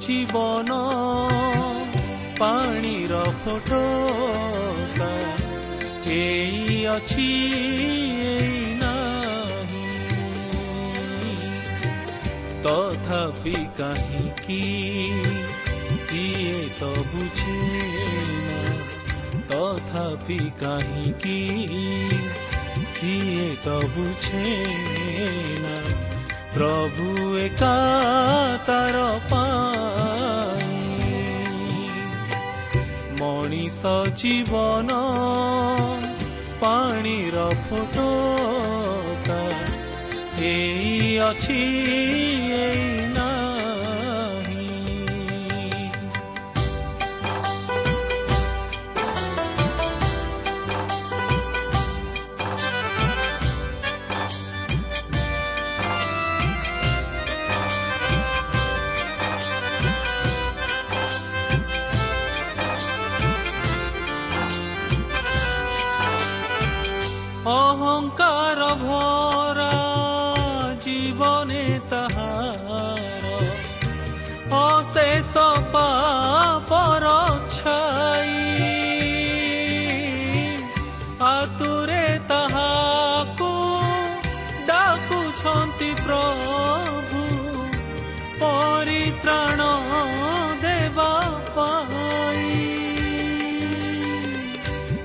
ଜୀବନ ପାଣିର ଫଟୋ ଏଇ ଅଛି ତଥାପି କାହିଁକି ସିଏ ତ ବୁଝେ ତଥାପି କାହିଁକି ସିଏ ତ ବୁଝେ ନା ପ୍ରଭୁ ଏକା ତାର ମଣିଷ ଜୀବନ ପାଣିର ଫଟୋ ଏଇ ଅଛି ଏଇ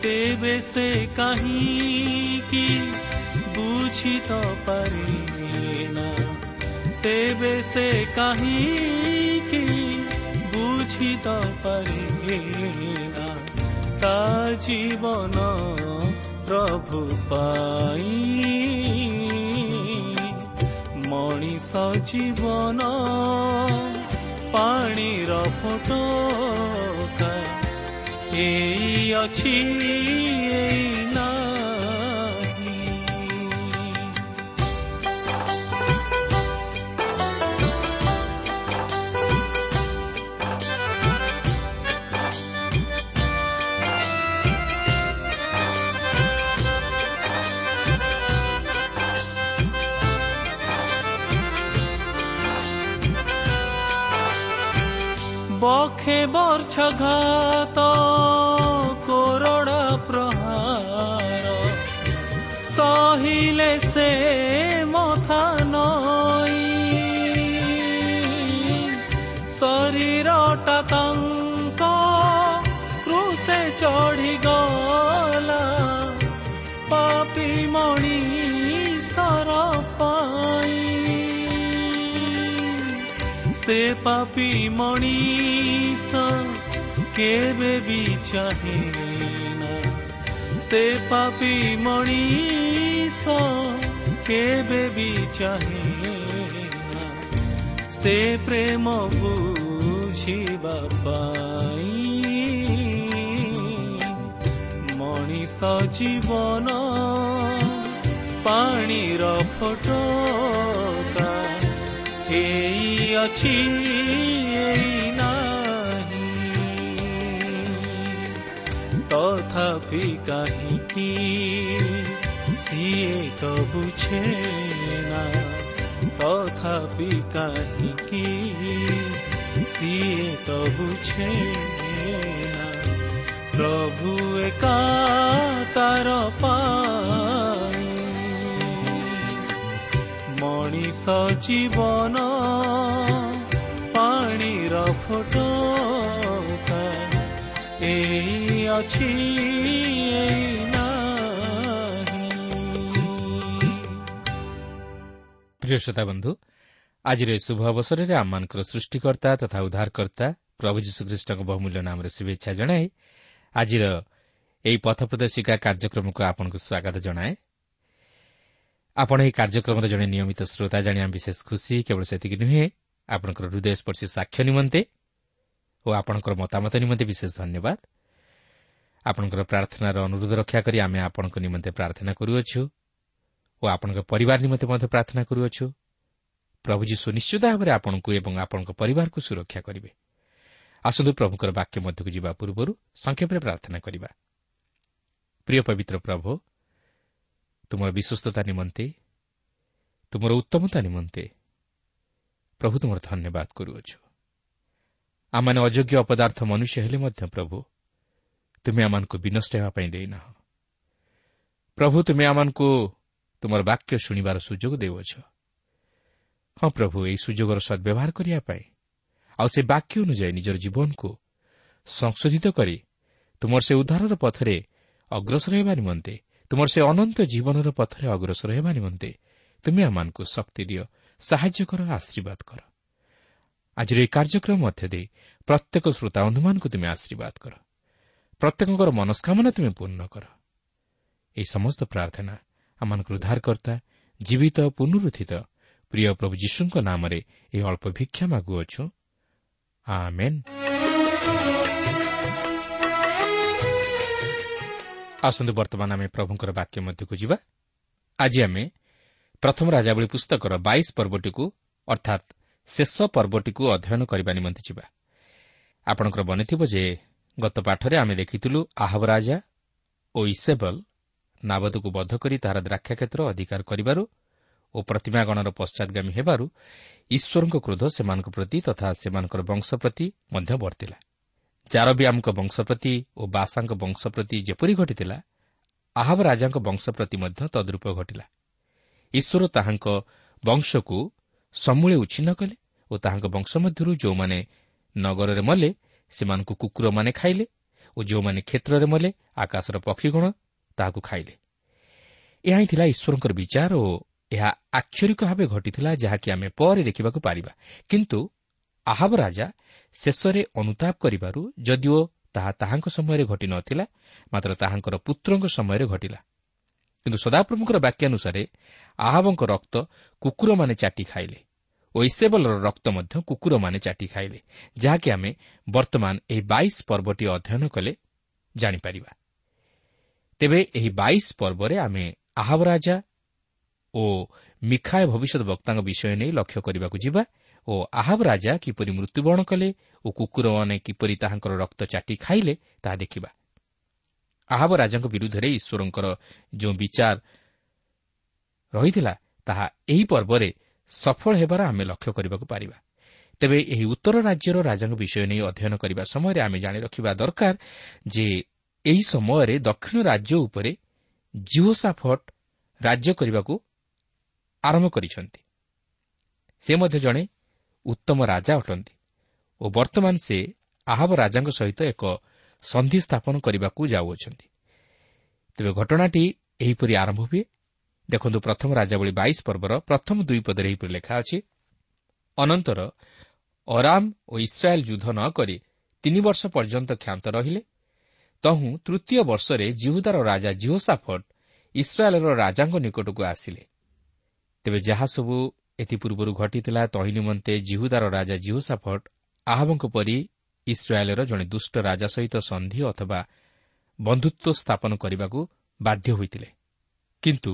ସେ ତେବେ ସେ କାହିଁକି ବୁଝି ତ ପାରିବେ ନା ତା ଜୀବନ ପ୍ରଭୁ ପାଇ ମଣିଷ ଜୀବନ ପାଣିର ଫଟୋ ଏଇ ଅଛି ବଖେ ବର୍ଷ ଘାତ କୋରଡ଼ା ପ୍ରହାର। ସହିଲେ ସେ ମଥା ନଇ ଶରୀରଟା ତାଙ୍କ ସେ ପାପି ମଣିଷ କେବେ ବି ଚାହେଁ ସେ ପାପି ମଣିଷ କେବେ ବି ଚାହେଁ ସେ ପ୍ରେମ ବୁଝିବା ପାଇଁ ମଣିଷ ଜୀବନ ପାଣିର ଫଟୋ ହେଇ ଅଛି ତଥାପି କାହିଁକି ସିଏ ତ ବୁଝେ ନା ତଥାପି କାହିଁକି ସିଏ ତ ବୁଝେ ନା ପ୍ରଭୁ ଏକା ତାର ପା ମଣିଷ ଜୀବନ ପାଣିର ଫଟୋ ଏଇ ଅଛି ପ୍ରିୟ ଶ୍ରୋତା ବନ୍ଧୁ ଆଜିର ଏହି ଶୁଭ ଅବସରରେ ଆମମାନଙ୍କର ସୃଷ୍ଟିକର୍ତ୍ତା ତଥା ଉଦ୍ଧାରକର୍ତ୍ତା ପ୍ରଭୁ ଯୀଶୁଖ୍ରୀଷ୍ଟଙ୍କ ବହୁମୂଲ୍ୟ ନାମରେ ଶୁଭେଚ୍ଛା ଜଣାଏ ଆଜିର ଏହି ପଥ ପ୍ରଦର୍ଶିକା କାର୍ଯ୍ୟକ୍ରମକୁ ଆପଣଙ୍କୁ ସ୍ୱାଗତ ଜଣାଏ। ଆପଣ ଏହି କାର୍ଯ୍ୟକ୍ରମର ଜଣେ ନିୟମିତ ଶ୍ରୋତା ଜାଣିବା ବିଶେଷ ଖୁସି କେବଳ ସେତିକି ନୁହେଁ ଆପଣଙ୍କର ହୃଦୟସ୍ପର୍ଶୀ ସାକ୍ଷ୍ୟ ନିମନ୍ତେ ଓ ଆପଣଙ୍କର ମତାମତ ନିମନ୍ତେ ବିଶେଷ ଧନ୍ୟବାଦ। ଆପଣଙ୍କର ପ୍ରାର୍ଥନାର ଅନୁରୋଧ ରକ୍ଷା କରି ଆମେ ଆପଣଙ୍କ ନିମନ୍ତେ ପ୍ରାର୍ଥନା କରୁଅଛୁ ଓ ଆପଣଙ୍କ ପରିବାର ନିମନ୍ତେ ମଧ୍ୟ ପ୍ରାର୍ଥନା କରୁଅଛୁ। ପ୍ରଭୁ ଯୀ ସୁନିଶ୍ଚିତ ଭାବରେ ଆପଣଙ୍କୁ ଏବଂ ଆପଣଙ୍କ ପରିବାରକୁ ସୁରକ୍ଷା କରିବେ। ଆସନ୍ତୁ ପ୍ରଭୁଙ୍କର ବାକ୍ୟ ମଧ୍ୟକୁ ଯିବା ପୂର୍ବରୁ ସଂକ୍ଷେପରେ ପ୍ରାର୍ଥନା କରିବା। ପ୍ରିୟ ପବିତ୍ର ପ୍ରଭୁ ତୁମର ବିଶ୍ୱସ୍ତତା ନିମନ୍ତେ ତୁମର ଉତ୍ତମତା ନିମନ୍ତେ ପ୍ରଭୁ ତୁମର ଧନ୍ୟବାଦ କରୁଅଛୁ। ଆମମାନେ ଅଯୋଗ୍ୟ ଅପଦାର୍ଥ ମନୁଷ୍ୟ ହେଲେ ମଧ୍ୟ ପ୍ରଭୁ ତୁମେ ଆମମାନଙ୍କୁ ବିନଷ୍ଟ ହେବା ପାଇଁ ଦେଇନାହ। ପ୍ରଭୁ ତୁମେ ଆମମାନଙ୍କୁ ତୁମର ବାକ୍ୟ ଶୁଣିବାର ସୁଯୋଗ ଦେଉଅଛ। ହଁ ପ୍ରଭୁ ଏହି ସୁଯୋଗର ସଦ୍ବ୍ୟବହାର କରିବା ପାଇଁ ଆଉ ସେ ବାକ୍ୟ ଅନୁଯାୟୀ ନିଜର ଜୀବନକୁ ସଂଶୋଧିତ କରି ତୁମର ସେ ଉଦ୍ଧାରର ପଥରେ ଅଗ୍ରସର ହେବା ନିମନ୍ତେ ତୁମର ସେ ଅନନ୍ତ ଜୀବନର ପଥରେ ଅଗ୍ରସର ହେବା ନିମନ୍ତେ ତୁମେ ଆମମାନଙ୍କୁ ଶକ୍ତି ଦିଅ ସାହାଯ୍ୟ କର ଆଶୀର୍ବାଦ କର। ଆଜିର ଏହି କାର୍ଯ୍ୟକ୍ରମ ମଧ୍ୟ ଦେଇ ପ୍ରତ୍ୟେକ ଶ୍ରୋତା ବନ୍ଧୁମାନଙ୍କୁ ତୁମେ ଆଶୀର୍ବାଦ କର। ପ୍ରତ୍ୟେକଙ୍କର ମନସ୍କାମନା ତୁମେ ପୂର୍ଣ୍ଣ କର। ଏହି ସମସ୍ତ ପ୍ରାର୍ଥନା ଆମମାନଙ୍କର ଉଦ୍ଧାରକର୍ତ୍ତା ଜୀବିତ ପୁନରୁତ୍ଥିତ ପ୍ରିୟ ପ୍ରଭୁ ଯୀଶୁଙ୍କ ନାମରେ ଏହି ଅଳ୍ପ ଭିକ୍ଷା ମାଗୁଅଛୁ। ଆସନ୍ତୁ ବର୍ତ୍ତମାନ ଆମେ ପ୍ରଭୁଙ୍କର ବାକ୍ୟ ମଧ୍ୟକୁ ଯିବା। ଆଜି ଆମେ ପ୍ରଥମ ରାଜାବଳୀ ପୁସ୍ତକର ବାଇଶ ପର୍ବଟିକୁ ଅର୍ଥାତ୍ ଶେଷ ପର୍ବଟିକୁ ଅଧ୍ୟୟନ କରିବା ନିମନ୍ତେ ଯିବା। ଆପଣଙ୍କର ମନେଥିବ ଯେ ଗତ ପାଠରେ ଆମେ ଦେଖିଥିଲୁ ଆହବ ରାଜା ଓ ଇସେବଲ ନାବଦକୁ ବଦ୍ଧ କରି ତାହାର ଦ୍ରାକ୍ଷାକ୍ଷେତ୍ର ଅଧିକାର କରିବାରୁ ଓ ପ୍ରତିମାଗଣର ପଶ୍ଚାଦଗାମୀ ହେବାରୁ ଈଶ୍ୱରଙ୍କ କ୍ରୋଧ ସେମାନଙ୍କ ପ୍ରତି ତଥା ସେମାନଙ୍କର ବଂଶ ପ୍ରତି ମଧ୍ୟ ବର୍ତ୍ତିଲା ଜାରବିଆମଙ୍କ ବଂଶ ପ୍ରତି ଓ ବାସାଙ୍କ ବଂଶ ପ୍ରତି ଯେପରି ଘଟିଥିଲା ଆହବ ରାଜାଙ୍କ ବଂଶ ପ୍ରତି ମଧ୍ୟ ତଦ୍ରୂପ ଘଟିଲା। ଈଶ୍ୱର ତାହାଙ୍କ ବଂଶକୁ ସମୂଳେ ଉଚ୍ଛିନ୍ନ କଲେ ଓ ତାହାଙ୍କ ବଂଶ ମଧ୍ୟରୁ ଯେଉଁମାନେ ନଗରରେ ମଲେ ସେମାନଙ୍କୁ କୁକୁରମାନେ ଖାଇଲେ ଓ ଯେଉଁମାନେ କ୍ଷେତ୍ରରେ ମଲେ ଆକାଶର ପକ୍ଷୀଗଣ ତାହାକୁ ଖାଇଲେ। ଏହା ହିଁ ଥିଲା ଈଶ୍ୱରଙ୍କର ବିଚାର ଓ ଏହା ଆକ୍ଷରିକ ଭାବେ ଘଟିଥିଲା ଯାହାକି ଆମେ ପରେ ଦେଖିବାକୁ ପାରିବା। କିନ୍ତୁ ଆହବ ରାଜା ଶେଷରେ ଅନୁତାପ କରିବାରୁ ଯଦିଓ ତାହା ତାହାଙ୍କ ସମୟରେ ଘଟିନଥିଲା ମାତ୍ର ତାହାଙ୍କର ପୁତ୍ରଙ୍କ ସମୟରେ ଘଟିଲା। କିନ୍ତୁ ସଦାପ୍ରଭୁଙ୍କର ବାକ୍ୟାନୁସାରେ ଆହବଙ୍କ ରକ୍ତ କୁକୁରମାନେ ଚାଟି ଖାଇଲେ ଓ ଇସେବଲର ରକ୍ତ ମଧ୍ୟ କୁକୁରମାନେ ଚାଟି ଖାଇଲେ ଯାହାକି ଆମେ ବର୍ତ୍ତମାନ ଏହି ବାଇଶ ପର୍ବଟି ଅଧ୍ୟୟନ କଲେ ଜାଣିପାରିବା ତେବେ ଏହି ବାଇଶ ପର୍ବରେ ଆମେ ଆହବ ରାଜା ଓ ମିଖାଏ ଭବିଷ୍ୟତ ବକ୍ତାଙ୍କ ବିଷୟ ନେଇ ଲକ୍ଷ୍ୟ କରିବାକୁ ଯିବା ଓ ଆହବ ରାଜା କିପରି ମୃତ୍ୟୁବରଣ କଲେ ଓ କୁକୁରମାନେ କିପରି ତାହାଙ୍କର ରକ୍ତ ଚାଟି ଖାଇଲେ ତାହା ଦେଖିବା ଆହବ ରାଜାଙ୍କ ବିରୁଦ୍ଧରେ ଈଶ୍ୱରଙ୍କର ଯେଉଁ ବିଚାର ରହିଥିଲା ତାହା ଏହି ପର୍ବରେ ସଫଳ ହେବାର ଆମେ ଲକ୍ଷ୍ୟ କରିବାକୁ ପାରିବା। ତେବେ ଏହି ଉତ୍ତର ରାଜ୍ୟର ରାଜାଙ୍କ ବିଷୟ ନେଇ ଅଧ୍ୟୟନ କରିବା ସମୟରେ ଆମେ ଜାଣି ରଖିବା ଦରକାର ଯେ ଏହି ସମୟରେ ଦକ୍ଷିଣ ରାଜ୍ୟ ଉପରେ ଜିଓ ସାଫଟ ରାଜ୍ୟ କରିବାକୁ ଆରମ୍ଭ କରିଛନ୍ତି। ସେ ମଧ୍ୟ ଜଣେ ଉତ୍ତମ ରାଜା ଅଟନ୍ତି ଓ ବର୍ତ୍ତମାନ ସେ ଆହବ ରାଜାଙ୍କ ସହିତ ଏକ ସନ୍ଧି ସ୍ଥାପନ କରିବାକୁ ଯାଉଅଛନ୍ତି। ତେବେ ଘଟଣାଟି ଏହିପରି ଆରମ୍ଭ ହୁଏ। ଦେଖନ୍ତୁ ପ୍ରଥମ ରାଜାବଳୀ ବାଇଶ ପର୍ବର ପ୍ରଥମ ଦୁଇ ପଦରେ ଏହିପରି ଲେଖା ଅଛି ଅନନ୍ତର ଅରାମ ଓ ଇସ୍ରାଏଲ୍ ଯୁଦ୍ଧ ନ କରି ତିନି ବର୍ଷ ପର୍ଯ୍ୟନ୍ତ କ୍ଷାନ୍ତ ରହିଲେ। ତହୁଁ ତୃତୀୟ ବର୍ଷରେ ଜିହୁଦାର ରାଜା ଜିହୋସାଫଟ ଇସ୍ରାଏଲ୍ର ରାଜାଙ୍କ ନିକଟକୁ ଆସିଲେ। ତେବେ ଯାହାସବୁ ଏଥିପୂର୍ବରୁ ଘଟିଥିଲା ତହିଁ ନିମନ୍ତେ ଜିହୁଦାର ରାଜା ଜିହୋସାଫଟ ଆହବଙ୍କ ପରି ଇସ୍ରାଏଲ୍ର ଜଣେ ଦୁଷ୍ଟ ରାଜା ସହିତ ସନ୍ଧି ଅଥବା ବନ୍ଧୁତ୍ୱ ସ୍ଥାପନ କରିବାକୁ ବାଧ୍ୟ ହୋଇଥିଲେ। କିନ୍ତୁ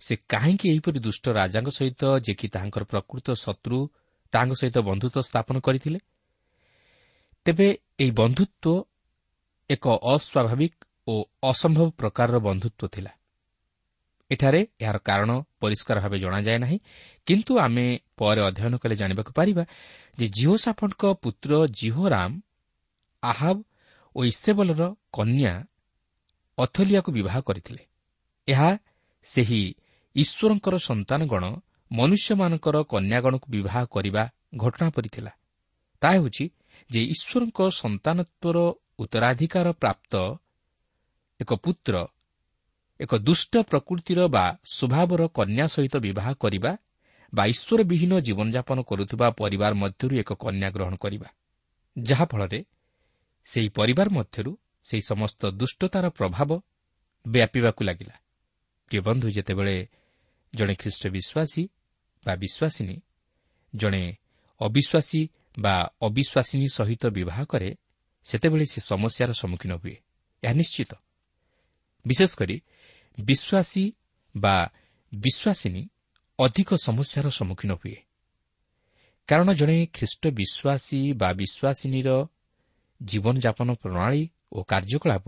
ସେ କାହିଁକି ଏହିପରି ଦୁଷ୍ଟ ରାଜାଙ୍କ ସହିତ ଯେ କି ତାହାଙ୍କର ପ୍ରକୃତ ଶତ୍ରୁ ତାହାଙ୍କ ସହିତ ବନ୍ଧୁତ୍ୱ ସ୍ଥାପନ କରିଥିଲେ? ତେବେ ଏହି ବନ୍ଧୁତ୍ୱ ଏକ ଅସ୍ୱାଭାବିକ ଓ ଅସମ୍ଭବ ପ୍ରକାରର ବନ୍ଧୁତ୍ୱ ଥିଲା। ଏଠାରେ ଏହାର କାରଣ ପରିଷ୍କାର ଭାବେ ଜଣାଯାଏ ନାହିଁ କିନ୍ତୁ ଆମେ ପରେ ଅଧ୍ୟୟନ କଲେ ଜାଣିବାକୁ ପାରିବା ଯେ ଜିଓ ସାଫଙ୍କ ପୁତ୍ର ଜିହୋରାମ ଆହାବ ଓ ଇସେବଲର କନ୍ୟା ଅଥଲିଆକୁ ବିବାହ କରିଥିଲେ। ଏହା ସେହି ଈଶ୍ୱରଙ୍କର ସନ୍ତାନଗଣ ମନୁଷ୍ୟମାନଙ୍କର କନ୍ୟାଗଣକୁ ବିବାହ କରିବା ଘଟଣା ପରି ଥିଲା ତାହା ହେଉଛି ଯେ ଈଶ୍ୱରଙ୍କ ସନ୍ତାନତ୍ୱର ଉତ୍ତରାଧିକାର ପ୍ରାପ୍ତ ଏକ ପୁତ୍ର ଏକ ଦୁଷ୍ଟ ପ୍ରକୃତିର ବା ସ୍ୱଭାବର କନ୍ୟା ସହିତ ବିବାହ କରିବା ବା ଈଶ୍ୱର ବିହୀନ ଜୀବନଯାପନ କରୁଥିବା ପରିବାର ମଧ୍ୟରୁ ଏକ କନ୍ୟା ଗ୍ରହଣ କରିବା। ଯାହାଫଳରେ ସେହି ପରିବାର ମଧ୍ୟରୁ ସେହି ସମସ୍ତ ଦୁଷ୍ଟତାର ପ୍ରଭାବ ବ୍ୟାପିବାକୁ ଲାଗିଲା। ପ୍ରିୟ ବନ୍ଧୁ ଯେତେବେଳେ ଜଣେ ଖ୍ରୀଷ୍ଟ ବିଶ୍ୱାସୀ ବା ବିଶ୍ୱାସିନୀ ଜଣେ ଅବିଶ୍ୱାସୀ ବା ଅବିଶ୍ୱାସିନୀ ସହିତ ବିବାହ କରେ ସେତେବେଳେ ସେ ସମସ୍ୟାର ସମ୍ମୁଖୀନ ହୁଏ। ଏହା ନିଶ୍ଚିତ। ବିଶେଷ କରି ବିଶ୍ୱାସୀ ବା ବିଶ୍ୱାସିନୀ ଅଧିକ ସମସ୍ୟାର ସମ୍ମୁଖୀନ ହୁଏ। କାରଣ ଜଣେ ଖ୍ରୀଷ୍ଟ ବିଶ୍ୱାସୀ ବା ବିଶ୍ୱାସିନୀର ଜୀବନଯାପନ ପ୍ରଣାଳୀ ଓ କାର୍ଯ୍ୟକଳାପ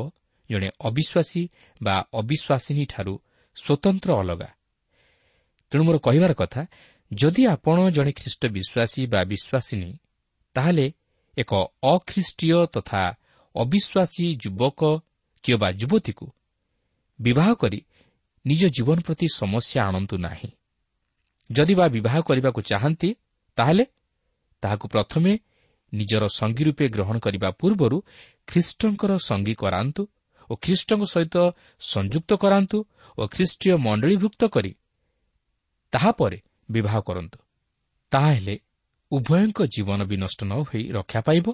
ଜଣେ ଅବିଶ୍ୱାସୀ ବା ଅବିଶ୍ୱାସିନୀଠାରୁ ସ୍ୱତନ୍ତ୍ର ଅଲଗା। ତେଣୁ ମୋର କହିବାର କଥା ଯଦି ଆପଣ ଜଣେ ଖ୍ରୀଷ୍ଟ ବିଶ୍ୱାସୀ ବା ବିଶ୍ୱାସିନୀ ତାହେଲେ ଏକ ଅଖ୍ରୀଷ୍ଟୀୟ ତଥା ଅବିଶ୍ୱାସୀ ଯୁବକ କିମ୍ବା ଯୁବତୀକୁ ବିବାହ କରି ନିଜ ଜୀବନ ପ୍ରତି ସମସ୍ୟା ଆଣନ୍ତୁ ନାହିଁ। ଯଦି ବା ବିବାହ କରିବାକୁ ଚାହାନ୍ତି ତାହେଲେ ତାହାକୁ ପ୍ରଥମେ ନିଜର ସଙ୍ଗୀ ରୂପେ ଗ୍ରହଣ କରିବା ପୂର୍ବରୁ ଖ୍ରୀଷ୍ଟଙ୍କର ସଙ୍ଗୀ କରାନ୍ତୁ ଓ ଖ୍ରୀଷ୍ଟଙ୍କ ସହିତ ସଂଯୁକ୍ତ କରାନ୍ତୁ ଓ ଖ୍ରୀଷ୍ଟୀୟ ମଣ୍ଡଳୀଭୁକ୍ତ କରି ତାହାପରେ ବିବାହ କରନ୍ତୁ। ତାହାହେଲେ ଉଭୟଙ୍କ ଜୀବନ ବି ନଷ୍ଟ ନ ହୋଇ ରକ୍ଷା ପାଇବ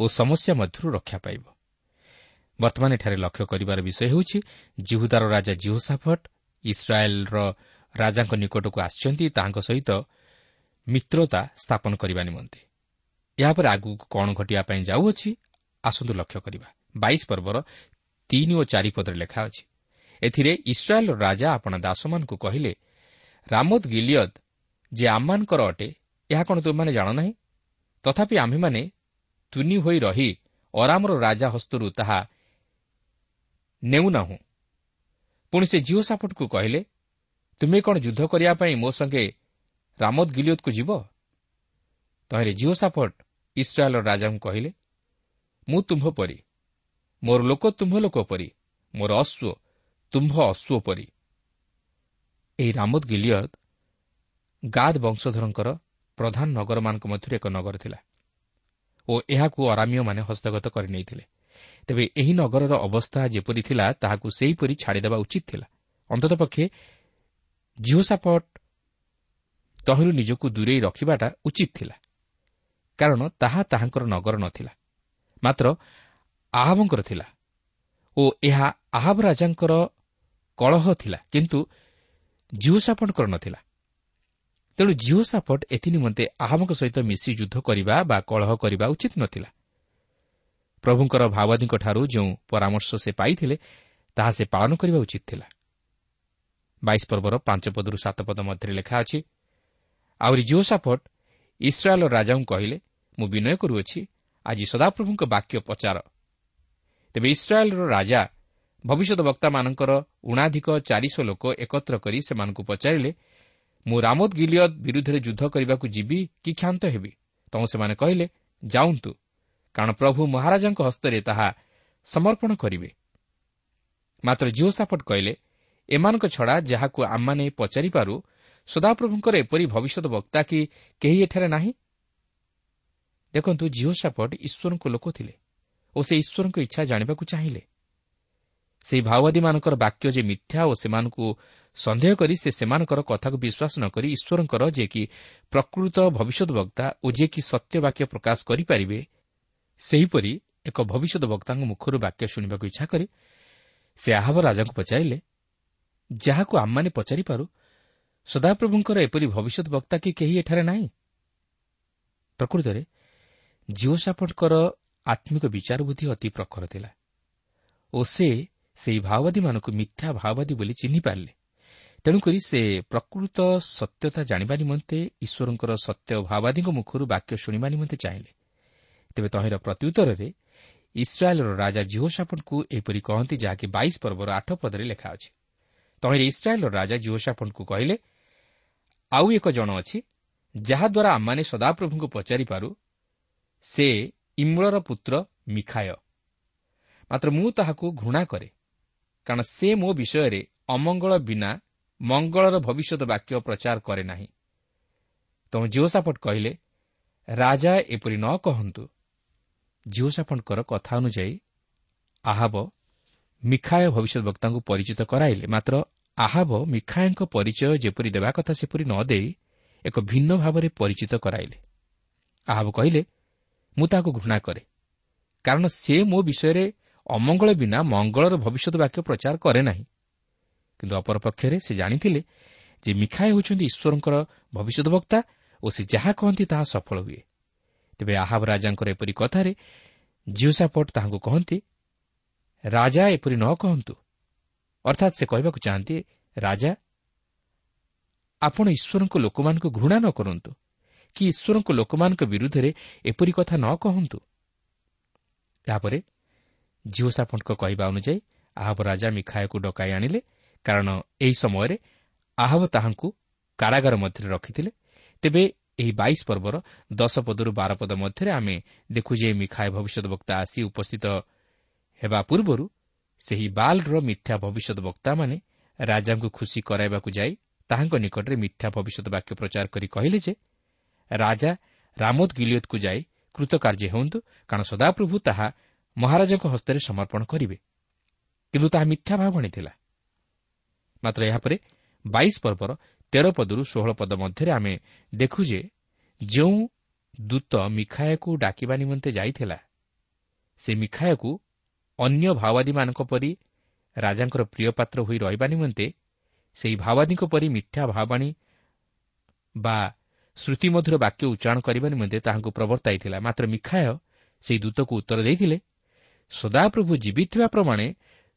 ଓ ସମସ୍ୟା ମଧ୍ୟରୁ ରକ୍ଷା ପାଇବ। ବର୍ତ୍ତମାନ ଏଠାରେ ଲକ୍ଷ୍ୟ କରିବାର ବିଷୟ ହେଉଛି ଜିହୁଦାର ରାଜା ଜିହୋସାଫଟ୍ ଇସ୍ରାଏଲ୍ର ରାଜାଙ୍କ ନିକଟକୁ ଆସିଛନ୍ତି ତାହାଙ୍କ ସହିତ ମିତ୍ରତା ସ୍ଥାପନ କରିବା ନିମନ୍ତେ। ଏହାପରେ ଆଗକୁ କ'ଣ ଘଟିବା ପାଇଁ ଯାଉଅଛି ଆସନ୍ତୁ ଲକ୍ଷ୍ୟ କରିବା। ବାଇଶ ପର୍ବର ତିନି ଓ ଚାରି ପଦରେ ଲେଖା ଅଛି ଏଥିରେ ଇସ୍ରାଏଲ୍ର ରାଜା ଆପଣ ଦାସମାନଙ୍କୁ କହିଲେ ରାମୋଦ ଗିଲିୟଦ ଯେ ଆମମାନଙ୍କର ଅଟେ ଏହା କ'ଣ ତୁମମାନେ ଜାଣ ନାହିଁ? ତଥାପି ଆମ୍ଭେମାନେ ତୁନି ହୋଇ ରହି ଅରାମର ରାଜା ହସ୍ତରୁ ତାହା ନେଉନାହୁଁ। ପୁଣି ସେ ଜିଓ ସାପଟକୁ କହିଲେ ତୁମେ କ'ଣ ଯୁଦ୍ଧ କରିବା ପାଇଁ ମୋ ସଙ୍ଗେ ରାମଦ ଗିଲିୟଦକୁ ଯିବ? ତହିଁରେ ଜିଓ ସାପଟ ଇସ୍ରାଏଲ୍ର ରାଜାଙ୍କୁ କହିଲେ ମୁଁ ତୁମ୍ଭ ପରି ମୋର ଲୋକ ତୁମ୍ଭ ଲୋକ ପରି ମୋର ଅଶ୍ୱ ତୁମ୍ଭ ଅଶ୍ୱ ପରି ଏହି ରାମଦ ଗିଲିୟଦ ଗାଦ ବଂଶଧରଙ୍କର ପ୍ରଧାନ ନଗରମାନଙ୍କ ମଧ୍ୟରୁ ଏକ ନଗର ଥିଲା ଓ ଏହାକୁ ଅରାମୀୟମାନେ ହସ୍ତଗତ କରିନେଇଥିଲେ। ତେବେ ଏହି ନଗରର ଅବସ୍ଥା ଯେପରି ଥିଲା ତାହାକୁ ସେହିପରି ଛାଡ଼ିଦେବା ଉଚିତ ଥିଲା। ଅନ୍ତତଃପକ୍ଷେ ଜିଓସାପଟ ତହିଁରୁ ନିଜକୁ ଦୂରେଇ ରଖିବାଟା ଉଚିତ ଥିଲା। କାରଣ ତାହା ତାହାଙ୍କର ନଗର ନଥିଲା। ମାତ୍ର ଆହବଙ୍କର ଥିଲା ଓ ଏହା ଆହବ ରାଜାଙ୍କର କଳହ ଥିଲା କିନ୍ତୁ ଜିଓସାପଟଙ୍କର ନଥିଲା। ତେଣୁ ଜିଓସାପଟ ଏଥିନିମନ୍ତେ ଆହବଙ୍କ ସହିତ ମିଶି ଯୁଦ୍ଧ କରିବା ବା କଳହ କରିବା ଉଚିତ ନଥିଲା। ପ୍ରଭୁଙ୍କର ଭାବାଦୀଙ୍କଠାରୁ ଯେଉଁ ପରାମର୍ଶ ସେ ପାଇଥିଲେ ତାହା ସେ ପାଳନ କରିବା ଉଚିତ ଥିଲା। ବାଇଶ ପର୍ବର ପାଞ୍ଚ ପଦରୁ ସାତ ପଦ ମଧ୍ୟରେ ଲେଖା ଅଛି ଆହୁରି ଜିଓସାଫଟ ଇସ୍ରାଏଲ୍ର ରାଜାଙ୍କୁ କହିଲେ ମୁଁ ବିନୟ କରୁଅଛି ଆଜି ସଦାପ୍ରଭୁଙ୍କ ବାକ୍ୟ ପଚାର ତେବେ ଇସ୍ରାଏଲ୍ର ରାଜା ଭବିଷ୍ୟତ ବକ୍ତାମାନଙ୍କର ଉଣାଧିକ ଚାରିଶହ ଲୋକ ଏକତ୍ର କରି ସେମାନଙ୍କୁ ପଚାରିଲେ ମୁଁ ରାମୋଦ ଗିଲିୟଦ ବିରୁଦ୍ଧରେ ଯୁଦ୍ଧ କରିବାକୁ ଯିବି କି କ୍ଷାନ୍ତ ହେବି? ତୁ ସେମାନେ କହିଲେ ଯାଉନ୍ତୁ କାରଣ ପ୍ରଭୁ ମହାରାଜାଙ୍କ ହସ୍ତରେ ତାହା ସମର୍ପଣ କରିବେ। ମାତ୍ର ଜିଓ ସାପଟ କହିଲେ ଏମାନଙ୍କ ଛଡ଼ା ଯାହାକୁ ଆମମାନେ ପଚାରିପାରୁ ସଦାପ୍ରଭୁଙ୍କର ଏପରି ଭବିଷ୍ୟତ ବକ୍ତା କି କେହି ଏଠାରେ ନାହିଁ? ଦେଖନ୍ତୁ ଜିଓ ସାପଟ ଈଶ୍ୱରଙ୍କ ଲୋକ ଥିଲେ ଓ ସେ ଈଶ୍ୱରଙ୍କ ଇଚ୍ଛା ଜାଣିବାକୁ ଚାହିଁଲେ। ସେହି ମାଓବାଦୀମାନଙ୍କର ବାକ୍ୟ ଯେ ମିଥ୍ୟା ଓ ସେମାନଙ୍କୁ ସନ୍ଦେହ କରି ସେ ସେମାନଙ୍କର କଥାକୁ ବିଶ୍ୱାସ ନ କରି ଈଶ୍ୱରଙ୍କର ଯିଏକି ପ୍ରକୃତ ଭବିଷ୍ୟତ ବକ୍ତା ଓ ଯିଏକି ସତ୍ୟ ବାକ୍ୟ ପ୍ରକାଶ କରିପାରିବେ ସେହିପରି ଏକ ଭବିଷ୍ୟତ ବକ୍ତାଙ୍କ ମୁଖରୁ ବାକ୍ୟ ଶୁଣିବାକୁ ଇଚ୍ଛା କରି ସେ ଆହବ ରାଜାଙ୍କୁ ପଚାରିଲେ ଯାହାକୁ ଆମମାନେ ପଚାରିପାରୁ ସଦାପ୍ରଭୁଙ୍କର ଏପରି ଭବିଷ୍ୟତ ବକ୍ତା କି କେହି ଏଠାରେ ନାହିଁ? ପ୍ରକୃତରେ ଜିଓସାପଟଙ୍କର ଆତ୍ମିକ ବିଚାର ବୁଦ୍ଧି ଅତି ପ୍ରଖର ଥିଲା ଓ ସେ ସେହି ମାଓବାଦୀମାନଙ୍କୁ ମିଥ୍ୟା ମାଓବାଦୀ ବୋଲି ଚିହ୍ନି ପାରିଲେ। ତେଣୁକରି ସେ ପ୍ରକୃତ ସତ୍ୟତା ଜାଣିବା ନିମନ୍ତେ ଈଶ୍ୱରଙ୍କର ସତ୍ୟ ମାଓବାଦୀଙ୍କ ମୁଖରୁ ବାକ୍ୟ ଶୁଣିବା ନିମନ୍ତେ ଚାହିଁଲେ। ତେବେ ତହିଁର ପ୍ରତ୍ୟୁତ୍ତରରେ ଇସ୍ରାଏଲ୍ର ରାଜା ଜିହୋସାପଟଙ୍କୁ ଏହିପରି କହନ୍ତି ଯାହାକି ବାଇଶ ପର୍ବର ଆଠ ପଦରେ ଲେଖା ଅଛି। ତହିଁରେ ଇସ୍ରାଏଲ୍ର ରାଜା ଜିହୋସାପଟଙ୍କୁ କହିଲେ ଆଉ ଏକ ଜଣ ଅଛି ଯାହାଦ୍ୱାରା ଆମମାନେ ସଦାପ୍ରଭୁଙ୍କୁ ପଚାରିପାରୁ ସେ ଇମ୍ଳର ପୁତ୍ର ମିଖାୟ। ମାତ୍ର ମୁଁ ତାହାକୁ ଘୃଣା କରେ କାରଣ ସେ ମୋ ବିଷୟରେ ଅମଙ୍ଗଳ ବିନା ମଙ୍ଗଳର ଭବିଷ୍ୟତ ବାକ୍ୟ ପ୍ରଚାର କରେ ନାହିଁ। ତେଣୁ ଜିଓସାପଟ କହିଲେ ରାଜା ଏପରି ନ କହନ୍ତୁ ଜିଓସାପଟଙ୍କର କଥା ଅନୁଯାୟୀ ଆହବ ମିଖାୟ ଭବିଷ୍ୟତ ବକ୍ତାଙ୍କୁ ପରିଚିତ କରାଇଲେ। ମାତ୍ର ଆହାବ ମିଖାୟଙ୍କ ପରିଚୟ ଯେପରି ଦେବା କଥା ସେପରି ନ ଦେଇ ଏକ ଭିନ୍ନ ଭାବରେ ପରିଚିତ କରାଇଲେ। ଆହାବ କହିଲେ ମୁଁ ତାହାକୁ ଘୃଣା କରେ। କାରଣ ସେ ମୋ ବିଷୟରେ ଅମଙ୍ଗଳ ବିନା ମଙ୍ଗଳର ଭବିଷ୍ୟତ ବାକ୍ୟ ପ୍ରଚାର କରେ ନାହିଁ। କିନ୍ତୁ ଅପରପକ୍ଷରେ ସେ ଜାଣିଥିଲେ ଯେ ମିଖାଏ ହେଉଛନ୍ତି ଈଶ୍ୱରଙ୍କର ଭବିଷ୍ୟତ ବକ୍ତା ଓ ସେ ଯାହା କହନ୍ତି ତାହା ସଫଳ ହୁଏ। ତେବେ ଆହାବ ରାଜାଙ୍କର ଏପରି କଥାରେ ଜିଓସାପଟ ତାହାଙ୍କୁ କହନ୍ତି ରାଜା ଏପରି ନ କହନ୍ତୁ। ଅର୍ଥାତ୍ ସେ କହିବାକୁ ଚାହାନ୍ତି ରାଜା ଆପଣ ଈଶ୍ୱରଙ୍କ ଲୋକମାନଙ୍କୁ ଘୃଣା ନ କରନ୍ତୁ। କି ଈଶ୍ୱରଙ୍କ ଲୋକମାନଙ୍କ ବିରୁଦ୍ଧରେ ଏପରି କଥା ନ କହନ୍ତୁ? ଏହାପରେ ଜିଓସାପଙ୍କ କହିବା ଅନୁଯାୟୀ ଆହବ ରାଜା ମିଖାୟକୁ ଡକାଇ ଆଣିଲେ କାରଣ ଏହି ସମୟରେ ଆହବ ତାହାଙ୍କୁ କାରାଗାର ମଧ୍ୟରେ ରଖିଥିଲେ। ତେବେ ଏହି ବାଇଶ ପର୍ବର ଦଶ ପଦରୁ ବାର ପଦ ମଧ୍ୟରେ ଆମେ ଦେଖୁ ଯେ ମିଖାଏ ଭବିଷ୍ୟତ ବକ୍ତା ଆସି ଉପସ୍ଥିତ ହେବା ପୂର୍ବରୁ ସେହି ବାଲ୍ର ମିଥ୍ୟା ଭବିଷ୍ୟତ ବକ୍ତାମାନେ ରାଜାଙ୍କୁ ଖୁସି କରାଇବାକୁ ଯାଇ ତାହାଙ୍କ ନିକଟରେ ମିଥ୍ୟା ଭବିଷ୍ୟତ ବାକ୍ୟ ପ୍ରଚାର କରି କହିଲେ ଯେ ରାଜା ରାମୋଦ ଗିଲିୟତକୁ ଯାଇ କୃତକାର୍ଯ୍ୟ ହୁଅନ୍ତୁ କାରଣ ସଦାପ୍ରଭୁ ତାହା ମହାରାଜାଙ୍କ ହସ୍ତରେ ସମର୍ପଣ କରିବେ। କିନ୍ତୁ ତାହା ମିଥ୍ୟା ଭାବଣୀ ଥିଲା। ମାତ୍ର ଏହାପରେ ବାଇଶ ପର୍ବର ତେର ପଦରୁ ଷୋହଳ ପଦ ମଧ୍ୟରେ ଆମେ ଦେଖୁ ଯେ ଯେଉଁ ଦୂତ ମିଖାୟକୁ ଡାକିବା ନିମନ୍ତେ ଯାଇଥିଲା ସେ ମିଖାୟକୁ ଅନ୍ୟ ଭାଓବାଦୀମାନଙ୍କ ପରି ରାଜାଙ୍କର ପ୍ରିୟ ପାତ୍ର ହୋଇ ରହିବା ନିମନ୍ତେ ସେହି ଭାଓବାଦୀଙ୍କ ପରି ମିଥ୍ୟା ଭାବାଣୀ ବା ଶ୍ରୁତିମଧୁର ବାକ୍ୟ ଉଚ୍ଚାରଣ କରିବା ନିମନ୍ତେ ତାହାଙ୍କୁ ପ୍ରବର୍ତ୍ତାଇଥିଲା। ମାତ୍ର ମିଖାୟ ସେହି ଦୂତକୁ ଉତ୍ତର ଦେଇଥିଲେ ସଦାପ୍ରଭୁ ଜୀବିତ ଥିବା ପ୍ରମାଣେ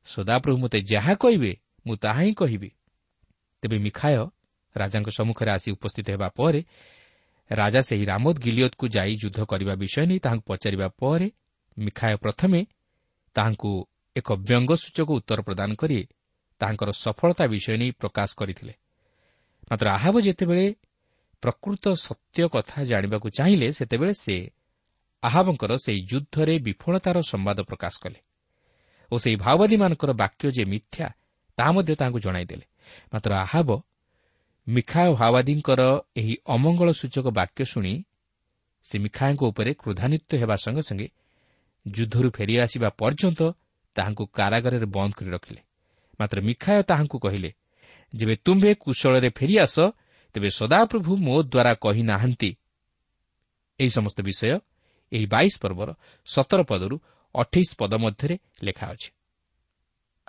ସଦାପ୍ରଭୁ ମୋତେ ଯାହା କହିବେ ମୁଁ ତାହା ହିଁ କହିବି। ତେବେ ମିଖାୟ ରାଜାଙ୍କ ସମ୍ମୁଖରେ ଆସି ଉପସ୍ଥିତ ହେବା ପରେ ରାଜା ସେହି ରାମୋଦ ଗିଲିୟତକୁ ଯାଇ ଯୁଦ୍ଧ କରିବା ବିଷୟ ନେଇ ତାହାଙ୍କୁ ପଚାରିବା ପରେ ମିଖାୟ ପ୍ରଥମେ ତାହାଙ୍କୁ ଏକ ବ୍ୟଙ୍ଗସୂଚକ ଉତ୍ତର ପ୍ରଦାନ କରି ତାହାଙ୍କର ସଫଳତା ବିଷୟ ନେଇ ପ୍ରକାଶ କରିଥିଲେ। ମାତ୍ର ଆହାବ ଯେତେବେଳେ ପ୍ରକୃତ ସତ୍ୟ କଥା ଜାଣିବାକୁ ଚାହିଁଲେ ସେତେବେଳେ ସେ ଆହାବଙ୍କର ସେହି ଯୁଦ୍ଧରେ ବିଫଳତାର ସମ୍ବାଦ ପ୍ରକାଶ କଲେ ଓ ସେହି ମାଓବାଦୀମାନଙ୍କର ବାକ୍ୟ ଯେ ମିଥ୍ୟା ତାହା ମଧ୍ୟ ତାହାଙ୍କୁ ଜଣାଇଦେଲେ। ମାତ୍ର ଆହାବ ମିଖା ମାଓବାଦୀଙ୍କର ଏହି ଅମଙ୍ଗଳ ସୂଚକ ବାକ୍ୟ ଶୁଣି ସେ ମିଖାଙ୍କ ଉପରେ କ୍ରୋଧାନ୍ୱିତ ହେବା ସଙ୍ଗେ ସଙ୍ଗେ ଯୁଦ୍ଧରୁ ଫେରିଆସିବା ପର୍ଯ୍ୟନ୍ତ ତାହାଙ୍କୁ କାରାଗାରରେ ବନ୍ଦ କରି ରଖିଲେ। ମାତ୍ର ମିଖାୟ ତାହାଙ୍କୁ କହିଲେ ଯେବେ ତୁମ୍ଭେ କୁଶଳରେ ଫେରିଆସ ତେବେ ସଦାପ୍ରଭୁ ମୋ ଦ୍ୱାରା କହି ନାହାନ୍ତି। ଏହି ସମସ୍ତ ବିଷୟ ଏହି ବାଇଶ ପର୍ବର ସତର ପଦରୁ ଅଠେଇଶ ପଦ ମଧ୍ୟରେ ଲେଖା ଅଛି।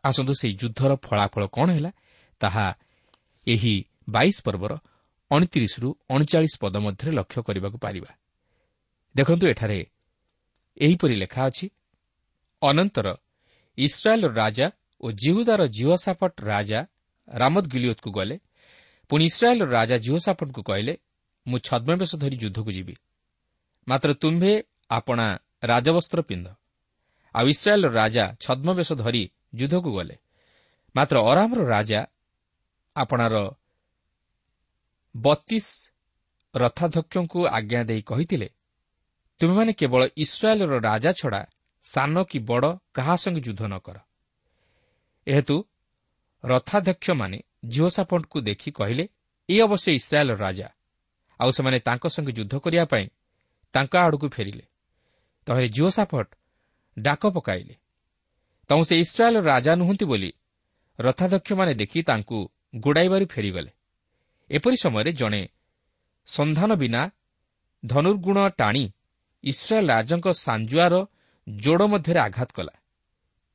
ଆସନ୍ତୁ ସେହି ଯୁଦ୍ଧର ଫଳାଫଳ କ'ଣ ହେଲା ତାହା ଏହି ବାଇଶ ପର୍ବର ଅଣତିରିଶରୁ ଅଣଚାଳିଶ ପଦ ମଧ୍ୟରେ ଲକ୍ଷ୍ୟ କରିବାକୁ ପାରିବା। ଦେଖନ୍ତୁ ଏଠାରେ ଏହିପରି ଲେଖା ଅଛି ଅନନ୍ତର ଇସ୍ରାଏଲ୍ର ରାଜା ଓ ଜିହୁଦାର ଜିଓସାପଟ ରାଜା ରାମଦ ଗିଲିଓତ୍କୁ ଗଲେ ପୁଣି ଇସ୍ରାଏଲ୍ର ରାଜା ଜିଓସାପଟଙ୍କୁ କହିଲେ ମୁଁ ଛଦ୍ମବେଶ ଧରି ଯୁଦ୍ଧକୁ ଯିବି। ମାତ୍ର ତୁମ୍ଭେ ଆପଣା ରାଜବସ୍ତ୍ର ପିନ୍ଧ। ଆଉ ଇସ୍ରାଏଲ୍ର ରାଜା ଛଦ୍ମବେଶ ଧରି ଯୁଦ୍ଧକୁ ଗଲେ। ମାତ୍ର ଅରାମର ରାଜା ଆପଣାର ବତିଶ ରଥାଧ୍ୟକ୍ଷଙ୍କୁ ଆଜ୍ଞା ଦେଇ କହିଥିଲେ ତୁମେମାନେ କେବଳ ଇସ୍ରାଏଲ୍ର ରାଜା ଛଡ଼ା ସାନ କି ବଡ଼ କାହା ସଙ୍ଗେ ଯୁଦ୍ଧ ନ କର। ଏହେତୁ ରଥାଧ୍ୟକ୍ଷମାନେ ଜିଓସାପଣ୍ଟକୁ ଦେଖି କହିଲେ ଏ ଅବଶ୍ୟ ଇସ୍ରାଏଲ୍ର ରାଜା। ଆଉ ସେମାନେ ତାଙ୍କ ସଙ୍ଗେ ଯୁଦ୍ଧ କରିବା ପାଇଁ ତାଙ୍କ ଆଡ଼କୁ ଫେରିଲେ। ତାହେଲେ ଜିଓସାପଟ ଡାକ ପକାଇଲେ ତୁ ସେ ଇସ୍ରାଏଲ୍ର ରାଜା ନୁହନ୍ତି ବୋଲି ରଥାଧ୍ୟକ୍ଷମାନେ ଦେଖି ତାଙ୍କୁ ଗୋଡ଼ାଇବାରୁ ଫେରିଗଲେ। ଏପରି ସମୟରେ ଜଣେ ସନ୍ଧାନ ବିନା ଧନୁର୍ଗୁଣ ଟାଣି ଇସ୍ରାଏଲ୍ ରାଜାଙ୍କ ସାଞ୍ଜୁଆର ଯୋଡ଼ ମଧ୍ୟରେ ଆଘାତ କଲା।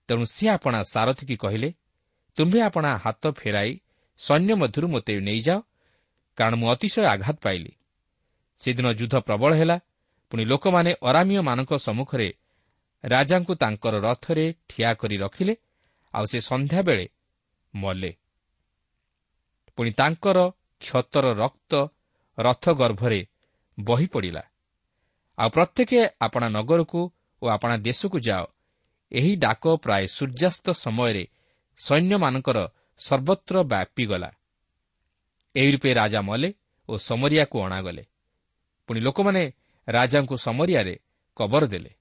ତେଣୁ ସେ ଆପଣା ସାରଥିକି କହିଲେ ତୁମ୍ଭେ ଆପଣା ହାତ ଫେରାଇ ସୈନ୍ୟ ମଧ୍ୟରୁ ମୋତେ ନେଇଯାଅ। କାରଣ ମୁଁ ଅତିଶୟ ଆଘାତ ପାଇଲି। ସେଦିନ ଯୁଦ୍ଧ ପ୍ରବଳ ହେଲା। ପୁଣି ଲୋକମାନେ ଅରାମୀୟମାନଙ୍କ ସମ୍ମୁଖରେ ରାଜାଙ୍କୁ ତାଙ୍କର ରଥରେ ଠିଆ କରି ରଖିଲେ। ଆଉ ସେ ସନ୍ଧ୍ୟାବେଳେ ମଲେ। ପୁଣି ତାଙ୍କର କ୍ଷତର ରକ୍ତ ରଥ ଗର୍ଭରେ ବହି ପଡ଼ିଲା। ଆଉ ପ୍ରତ୍ୟେକ ଆପଣା ନଗରକୁ ଓ ଆପଣା ଦେଶକୁ ଯାଅ। ଏହି ଡାକ ପ୍ରାୟ ସୂର୍ଯ୍ୟାସ୍ତ ସମୟରେ ସୈନ୍ୟମାନଙ୍କର ସର୍ବତ୍ର ବ୍ୟାପିଗଲା ଏହି ରୂପେ ରାଜା ମଲେ ଓ ସମରିଆକୁ ଅଣାଗଲେ। ପୁଣି ଲୋକମାନେ ରାଜାଙ୍କୁ ସମରିଆରେ କବର ଦେଲେ।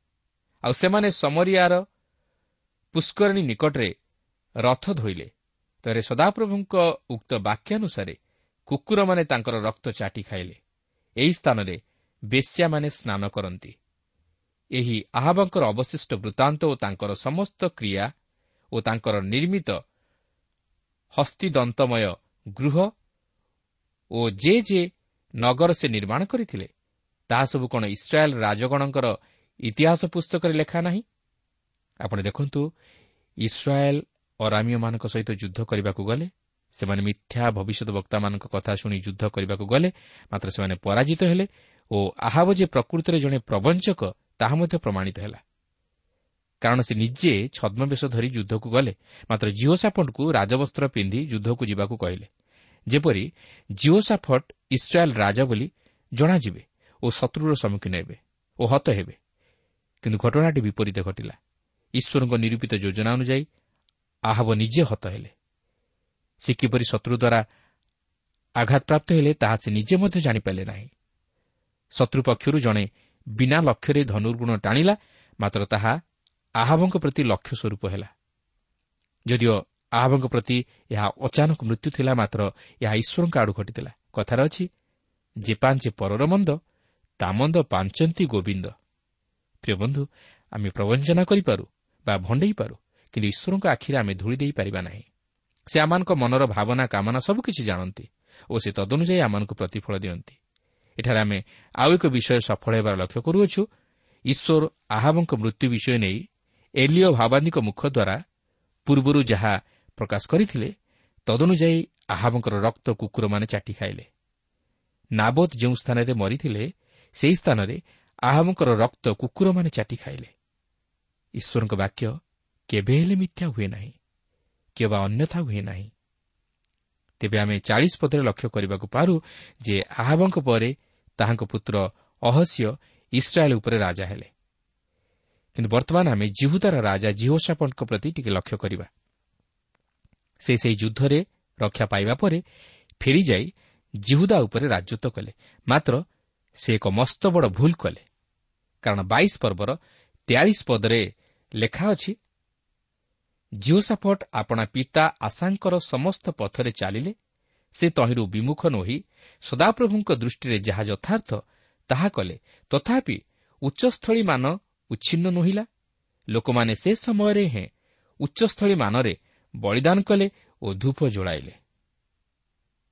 ଆଉ ସେମାନେ ସମରିଆର ପୁଷ୍କରଣୀ ନିକଟରେ ରଥ ଧୋଇଲେ। ତେବେ ସଦାପ୍ରଭୁଙ୍କ ଉକ୍ତ ବାକ୍ୟାନୁସାରେ କୁକୁରମାନେ ତାଙ୍କର ରକ୍ତ ଚାଟି ଖାଇଲେ। ଏହି ସ୍ଥାନରେ ବେଶ୍ୟାମାନେ ସ୍ନାନ କରନ୍ତି। ଏହି ଆହ୍ବାଙ୍କର ଅବଶିଷ୍ଟ ବୃତ୍ତାନ୍ତ ଓ ତାଙ୍କର ସମସ୍ତ କ୍ରିୟା ଓ ତାଙ୍କର ନିର୍ମିତ ହସ୍ତିଦନ୍ତମୟ ଗୃହ ଓ ଯେ ଯେ ନଗର ସେ ନିର୍ମାଣ କରିଥିଲେ ତାହା ସବୁ କ'ଣ ଇସ୍ରାଏଲ୍ ରାଜଗଣଙ୍କର ଇତିହାସ ପୁସ୍ତକରେ ଲେଖା ନାହିଁ? ଆପଣ ଦେଖନ୍ତୁ ଇସ୍ରାଏଲ୍ ଅରାମିୟମାନଙ୍କ ସହିତ ଯୁଦ୍ଧ କରିବାକୁ ଗଲେ ସେମାନେ ମିଥ୍ୟା ଭବିଷ୍ୟତ ବକ୍ତାମାନଙ୍କ କଥା ଶୁଣି ଯୁଦ୍ଧ କରିବାକୁ ଗଲେ ମାତ୍ର ସେମାନେ ପରାଜିତ ହେଲେ ଓ ଆହାବ ଯେ ପ୍ରକୃତରେ ଜଣେ ପ୍ରବଞ୍ଚକ ତାହା ମଧ୍ୟ ପ୍ରମାଣିତ ହେଲା। କାରଣ ସେ ନିଜେ ଛଦ୍ମବେଶ ଧରି ଯୁଦ୍ଧକୁ ଗଲେ। ମାତ୍ର ଜିଓସାଫଟ୍କୁ ରାଜବସ୍ତ୍ର ପିନ୍ଧି ଯୁଦ୍ଧକୁ ଯିବାକୁ କହିଲେ। ଯେପରି ଜିଓସାଫଟ୍ ଇସ୍ରାଏଲ୍ ରାଜା ବୋଲି ଜଣାଯିବେ ଓ ଶତ୍ରୁର ସମ୍ମୁଖୀନ ହେବେ ଓ ହତ ହେବେ। କିନ୍ତୁ ଘଟଣାଟି ବିପରୀତ ଘଟିଲା। ଈଶ୍ୱରଙ୍କ ନିରୂପିତ ଯୋଜନା ଅନୁଯାୟୀ ଆହବ ନିଜେ ହତ ହେଲେ। ସେ କିପରି ଶତ୍ରୁ ଦ୍ୱାରା ଆଘାତପ୍ରାପ୍ତ ହେଲେ ତାହା ସେ ନିଜେ ମଧ୍ୟ ଜାଣିପାରିଲେ ନାହିଁ। ଶତ୍ରୁ ପକ୍ଷରୁ ଜଣେ ବିନା ଲକ୍ଷ୍ୟରେ ଧନୁର୍ଗୁଣ ଟାଣିଲା ମାତ୍ର ତାହା ଆହବଙ୍କ ପ୍ରତି ଲକ୍ଷ୍ୟ ସ୍ୱରୂପ ହେଲା। ଯଦିଓ ଆହବଙ୍କ ପ୍ରତି ଏହା ଅଚାନକ ମୃତ୍ୟୁ ଥିଲା ମାତ୍ର ଏହା ଈଶ୍ୱରଙ୍କ ଆଡ଼ୁ ଘଟିଥିଲା। କଥାରେ ଅଛି ଯେ ପାଞ୍ଚେ ପରର ମନ୍ଦ ତା ମନ୍ଦ ପାଞ୍ଚନ୍ତି ଗୋବିନ୍ଦ। ପ୍ରିୟ ବନ୍ଧୁ ଆମେ ପ୍ରବଞ୍ଚନା କରିପାରୁ ବା ଭଣ୍ଡେଇ ପାରୁ କିନ୍ତୁ ଈଶ୍ୱରଙ୍କ ଆଖିରେ ଆମେ ଧୂଳି ଦେଇପାରିବା ନାହିଁ। ସେ ଆମମାନଙ୍କ ମନର ଭାବନା କାମନା ସବୁକିଛି ଜାଣନ୍ତି ଓ ସେ ତଦନୁଯାୟୀ ଆମମାନଙ୍କୁ ପ୍ରତିଫଳ ଦିଅନ୍ତି। ଏଠାରେ ଆମେ ଆଉ ଏକ ବିଷୟ ସଫଳ ହେବାର ଲକ୍ଷ୍ୟ କରୁଅଛୁ। ଈଶ୍ୱର ଆହାବଙ୍କ ମୃତ୍ୟୁ ବିଷୟ ନେଇ ଏଲିଓ ଭାବାନୀଙ୍କ ମୁଖ ଦ୍ୱାରା ପୂର୍ବରୁ ଯାହା ପ୍ରକାଶ କରିଥିଲେ ତଦନୁଯାୟୀ ଆହାବଙ୍କର ରକ୍ତ କୁକୁରମାନେ ଚାଟି ଖାଇଲେ। ନାବୋଦ ଯେଉଁ ସ୍ଥାନରେ ମରିଥିଲେ ସେହି ସ୍ଥାନରେ ଆହାବଙ୍କର ରକ୍ତ କୁକୁରମାନେ ଚାଟି ଖାଇଲେ। ଈଶ୍ୱରଙ୍କ ବାକ୍ୟ କେବେ ହେଲେ ମିଥ୍ୟା ହୁଏ ନାହିଁ କିମ୍ବା ଅନ୍ୟଥା ହୁଏ ନାହିଁ। ତେବେ ଆମେ ଚାଳିଶ ପଦରେ ଲକ୍ଷ୍ୟ କରିବାକୁ ପାରୁ ଯେ ଆହାବଙ୍କ ପରେ ତାହାଙ୍କ ପୁତ୍ର ଅହସ୍ୟ ଇସ୍ରାଏଲ୍ ଉପରେ ରାଜା ହେଲେ। କିନ୍ତୁ ବର୍ତ୍ତମାନ ଆମେ ଜିହୁଦାର ରାଜା ଜିହୋସାପଙ୍କ ପ୍ରତି ଟିକେ ଲକ୍ଷ୍ୟ କରିବା। ସେ ସେହି ଯୁଦ୍ଧରେ ରକ୍ଷା ପାଇବା ପରେ ଫେରିଯାଇ ଜିହୁଦା ଉପରେ ରାଜତ୍ୱ କଲେ। ମାତ୍ର ସେ ଏକ ମସ୍ତ ବଡ଼ ଭୁଲ କଲେ। କାରଣ ବାଇଶ ପର୍ବର ତେୟାଳିଶ ପଦରେ ଲେଖା ଅଛି ଜିଓସାଫଟ୍ ଆପଣା ପିତା ଆଶାଙ୍କର ସମସ୍ତ ପଥରେ ଚାଲିଲେ। ସେ ତହିଁରୁ ବିମୁଖ ନୋହି ସଦାପ୍ରଭୁଙ୍କ ଦୃଷ୍ଟିରେ ଯାହା ଯଥାର୍ଥ ତାହା କଲେ। ତଥାପି ଉଚ୍ଚସ୍ଥଳୀମାନ ଉଚ୍ଛିନ୍ନ ନୋହିଲା। ଲୋକମାନେ ସେ ସମୟରେ ହେଁ ଉଚ୍ଚସ୍ଥଳୀମାନରେ ବଳିଦାନ କଲେ ଓ ଧୂପ ଜଳାଇଲେ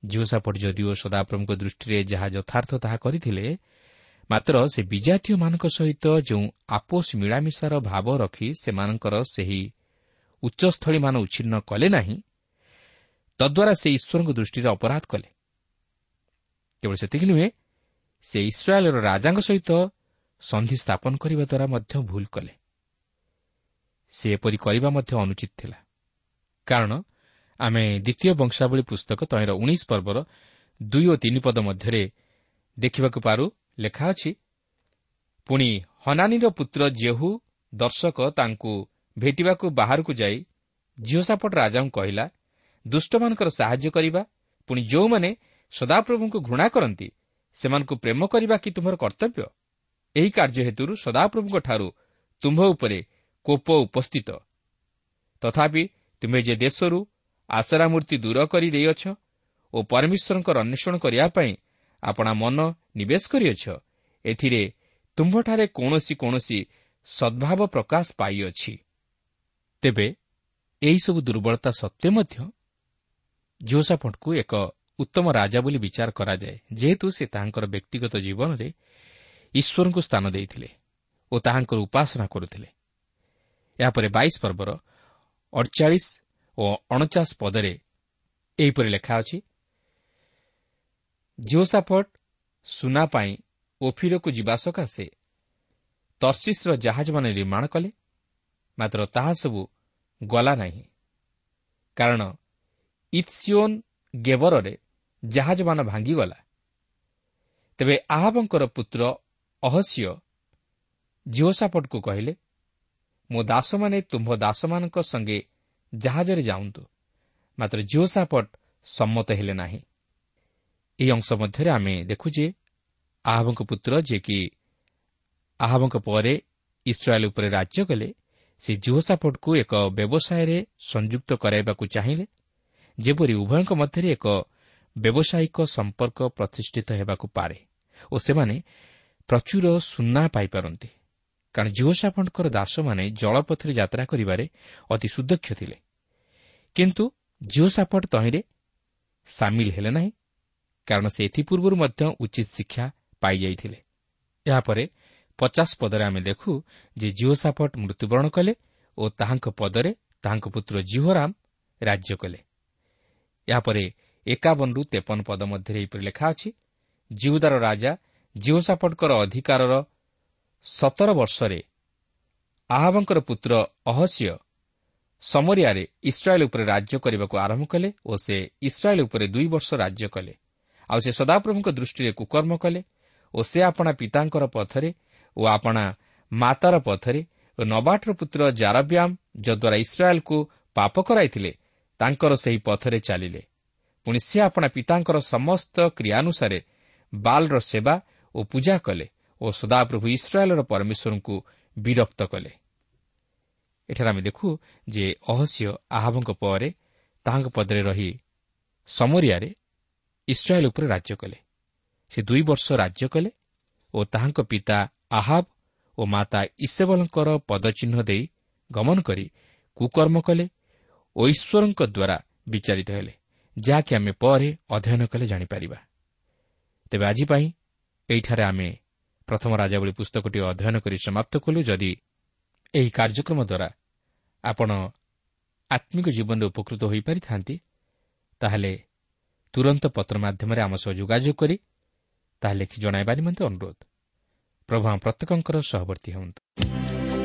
ଜିଓସାଫଟ୍ ଯଦିଓ ସଦାପ୍ରଭୁଙ୍କ ଦୃଷ୍ଟିରେ ଯାହା ଯଥାର୍ଥ ତାହା କରିଥିଲେ ମାତ୍ର ସେ ବିଜାତୀୟମାନଙ୍କ ସହିତ ଯେଉଁ ଆପୋଷ ମିଳାମିଶାର ଭାବ ରଖି ସେମାନଙ୍କର ସେହି ଉଚ୍ଚସ୍ଥଳୀମାନ ଉଚ୍ଛିନ୍ନ କଲେ ନାହିଁ ତଦ୍ୱାରା ସେ ଈଶ୍ୱରଙ୍କ ଦୃଷ୍ଟିରେ ଅପରାଧ କଲେ। କେବଳ ସେତିକି ନୁହେଁ ସେ ଇସ୍ରାଏଲ୍ର ରାଜାଙ୍କ ସହିତ ସନ୍ଧି ସ୍ଥାପନ କରିବା ଦ୍ୱାରା ମଧ୍ୟ ଭୁଲ କଲେ। ସେ ଏପରି କରିବା ମଧ୍ୟ ଅନୁଚିତ ଥିଲା। କାରଣ ଆମେ ଦ୍ୱିତୀୟ ବଂଶାବଳୀ ପୁସ୍ତକ ତହିଁର ଉଣେଇଶ ପର୍ବର ଦୁଇ ଓ ତିନି ପଦ ମଧ୍ୟରେ ଦେଖିବାକୁ ପାରୁ ଲେଖା ଅଛି ପୁଣି ହନାନୀର ପୁତ୍ର ଜେହୁ ଦର୍ଶକ ତାଙ୍କୁ ଭେଟିବାକୁ ବାହାରକୁ ଯାଇ ଝିଅସାପଟ ରାଜାଙ୍କୁ କହିଲା ଦୁଷ୍ଟମାନଙ୍କର ସାହାଯ୍ୟ କରିବା ପୁଣି ଯେଉଁମାନେ ସଦାପ୍ରଭୁଙ୍କୁ ଘୃଣା କରନ୍ତି ସେମାନଙ୍କୁ ପ୍ରେମ କରିବା କି ତୁମର କର୍ତ୍ତବ୍ୟ? ଏହି କାର୍ଯ୍ୟ ହେତୁରୁ ସଦାପ୍ରଭୁଙ୍କଠାରୁ ତୁମ୍ଭ ଉପରେ କୋପ ଉପସ୍ଥିତ। ତଥାପି ତୁମେ ଯେ ଦେଶରୁ ଆଶରା ମୂର୍ତ୍ତି ଦୂର କରି ଦେଇଅଛ ଓ ପରମେଶ୍ୱରଙ୍କର ଅନ୍ୱେଷଣ କରିବା ପାଇଁ ଆପଣା ମନ ନିବେଶ କରିଅଛ ଏଥିରେ ତୁମ୍ଭଠାରେ କୌଣସି କୌଣସି ସଦ୍ଭାବ ପ୍ରକାଶ ପାଇଅଛି। ତେବେ ଏହିସବୁ ଦୁର୍ବଳତା ସତ୍ତ୍ୱେ ମଧ୍ୟ ଜୋସାଫଣ୍ଟକୁ ଏକ ଉତ୍ତମ ରାଜା ବୋଲି ବିଚାର କରାଯାଏ ଯେହେତୁ ସେ ତାହାଙ୍କର ବ୍ୟକ୍ତିଗତ ଜୀବନରେ ଈଶ୍ୱରଙ୍କୁ ସ୍ଥାନ ଦେଇଥିଲେ ଓ ତାହାଙ୍କର ଉପାସନା କରୁଥିଲେ। ଏହାପରେ ବାଇଶ ପର୍ବର ଅଡ଼ଚାଳିଶ ଓ ଅଣଚାଶ ପଦରେ ଏହିପରି ଲେଖା ଅଛି ଜିଓସାଫଟ୍ ସୁନା ପାଇଁ ଓଫିରକୁ ଯିବା ସକାଶେ ତର୍ସିସ୍ର ଜାହାଜମାନେ ନିର୍ମାଣ କଲେ ମାତ୍ର ତାହା ସବୁ ଗଲା ନାହିଁ। କାରଣ ଇତ୍ସିଓନ୍ ଗେବରରେ ଜାହାଜମାନ ଭାଙ୍ଗିଗଲା। ତେବେ ଆହାବଙ୍କର ପୁତ୍ର ଅହସ୍ୟ। ଜିଓସାପଟକୁ କହିଲେ ମୋ ଦାସମାନେ ତୁମ୍ଭ ଦାସମାନଙ୍କ ସଙ୍ଗେ ଜାହାଜରେ ଯାଆନ୍ତୁ। ମାତ୍ର ଜିଓସାପଟ ସମ୍ମତ ହେଲେ ନାହିଁ। ଏହି ଅଂଶ ମଧ୍ୟରେ ଆମେ ଦେଖୁ ଯେ ଆହବଙ୍କ ପୁତ୍ର ଯିଏକି ଆହବଙ୍କ ପରେ ଇସ୍ରାଏଲ୍ ଉପରେ ରାଜ୍ୟ କଲେ ସେ ଜିଓସାପଟକୁ ଏକ ବ୍ୟବସାୟରେ ସଂଯୁକ୍ତ କରାଇବାକୁ ଚାହିଁଲେ ଯେପରି ଉଭୟଙ୍କ ମଧ୍ୟରେ ଏକ ବ୍ୟବସାୟିକ ସମ୍ପର୍କ ପ୍ରତିଷ୍ଠିତ ହେବାକୁ ପାରେ। ଓ ସେମାନେ ପ୍ରଚୁର ସୁନା ପାଇପାରନ୍ତି। କାରଣ ଜିଓସାଫଣ୍ଟଙ୍କର ଦାସମାନେ ଜଳପଥରେ ଯାତ୍ରା କରିବାରେ ଅତି ସୁଦକ୍ଷ ଥିଲେ। କିନ୍ତୁ ଜିଓସାଫଟ ତହିଁରେ ସାମିଲ ହେଲେ ନାହିଁ କାରଣ ସେ ଏଥିପୂର୍ବରୁ ମଧ୍ୟ ଉଚିତ ଶିକ୍ଷା ପାଇଯାଇଥିଲେ। ଏହାପରେ ପଚାଶ ପଦରେ ଆମେ ଦେଖୁ ଯେ ଜିଓସାଫଟ ମୃତ୍ୟୁବରଣ କଲେ ଓ ତାହାଙ୍କ ପଦରେ ତାହାଙ୍କ ପୁତ୍ର ଜିହୋରାମ ରାଜ୍ୟ କଲେ। ଏହାପରେ ଏକାବନରୁ ତେପନ ପଦ ମଧ୍ୟରେ ଏହିପରି ଲେଖା ଅଛି ଜିଉଦାର ରାଜା ଜିଓସାଫଟଙ୍କର ଅଧିକାରର ସତର ବର୍ଷରେ ଆହାବଙ୍କର ପୁତ୍ର ଅହସ୍ୟ ସମରିଆରେ ଇସ୍ରାଏଲ୍ ଉପରେ ରାଜ୍ୟ କରିବାକୁ ଆରମ୍ଭ କଲେ ଓ ସେ ଇସ୍ରାଏଲ୍ ଉପରେ ଦୁଇ ବର୍ଷ ରାଜ୍ୟ କଲେ। ଆଉ ସେ ସଦାପ୍ରଭୁଙ୍କ ଦୃଷ୍ଟିରେ କୁକର୍ମ କଲେ ଓ ସେ ଆପଣା ପିତାଙ୍କର ପଥରେ ଓ ଆପଣା ମାତାର ପଥରେ ଓ ନବାଟର ପୁତ୍ର ଜାରବ୍ୟାମ୍ ଯଦ୍ୱାରା ଇସ୍ରାଏଲ୍କୁ ପାପ କରାଇଥିଲେ ତାଙ୍କର ସେହି ପଥରେ ଚାଲିଲେ। ପୁଣି ସେ ଆପଣା ପିତାଙ୍କର ସମସ୍ତ କ୍ରିୟାନୁସାରେ ବାଲ୍ର ସେବା ଓ ପୂଜା କଲେ ଓ ସଦାପ୍ରଭୁ ଇସ୍ରାଏଲ୍ର ପରମେଶ୍ୱରଙ୍କୁ ବିରକ୍ତ କଲେ। ଏଠାରେ ଆମେ ଦେଖୁ ଯେ ଅହସ୍ୟ ଆହାବଙ୍କ ପରେ ତାହାଙ୍କ ପଦରେ ରହି ସମରିଆରେ ଇସ୍ରାଏଲ୍ ଉପରେ ରାଜ୍ୟ କଲେ। ସେ ଦୁଇ ବର୍ଷ ରାଜ୍ୟ କଲେ ଓ ତାହାଙ୍କ ପିତା ଆହାବ ଓ ମାତା ଇସେବଲଙ୍କର ପଦଚିହ୍ନ ଦେଇ ଗମନ କରି କୁକର୍ମ କଲେ ଓ ଈଶ୍ୱରଙ୍କ ଦ୍ୱାରା ବିଚାରିତ ହେଲେ ଯାହାକି ଆମେ ପରେ ଅଧ୍ୟୟନ କଲେ ଜାଣିପାରିବା। ତେବେ ଆଜି ପାଇଁ ଏହିଠାରେ ଆମେ ପ୍ରଥମ ରାଜାବଳୀ ପୁସ୍ତକଟି ଅଧ୍ୟୟନ କରି ସମାପ୍ତ କଲୁ ଯଦି ଏହି କାର୍ଯ୍ୟକ୍ରମ ଦ୍ୱାରା ଆପଣ ଆତ୍ମିକ ଜୀବନରେ ଉପକୃତ ହୋଇପାରିଥାନ୍ତି ତାହେଲେ ତୁରନ୍ତ ପତ୍ର ମାଧ୍ୟମରେ ଆମ ସହ ଯୋଗାଯୋଗ କରି ତାହା ଲେଖି ଜଣାଇବା ନିମନ୍ତେ ଅନୁରୋଧ। ପ୍ରଭୁ ଆମ ପ୍ରତ୍ୟେକଙ୍କର ସହବର୍ତ୍ତୀ ହୁଅନ୍ତୁ।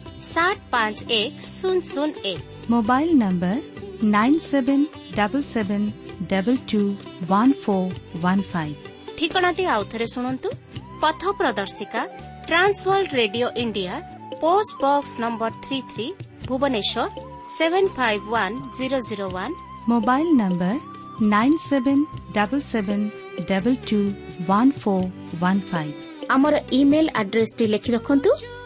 ସାତ ପାଞ୍ଚ ଏକ ଶୂନ ଶୂନ ଏକ mobile number nine seven double seven double two one four one five ଠିକଣାଟି ଆଉଥରେ ଶୁଣନ୍ତୁ ପଥ ପ୍ରଦର୍ଶିକା Trans World radio India post box number three three Bhubaneswar seven five one zero zero one mobile number nine seven double seven double two one four one five ଆମର email ଆଡ୍ରେସ୍ଟି ଲେଖି ରଖନ୍ତୁ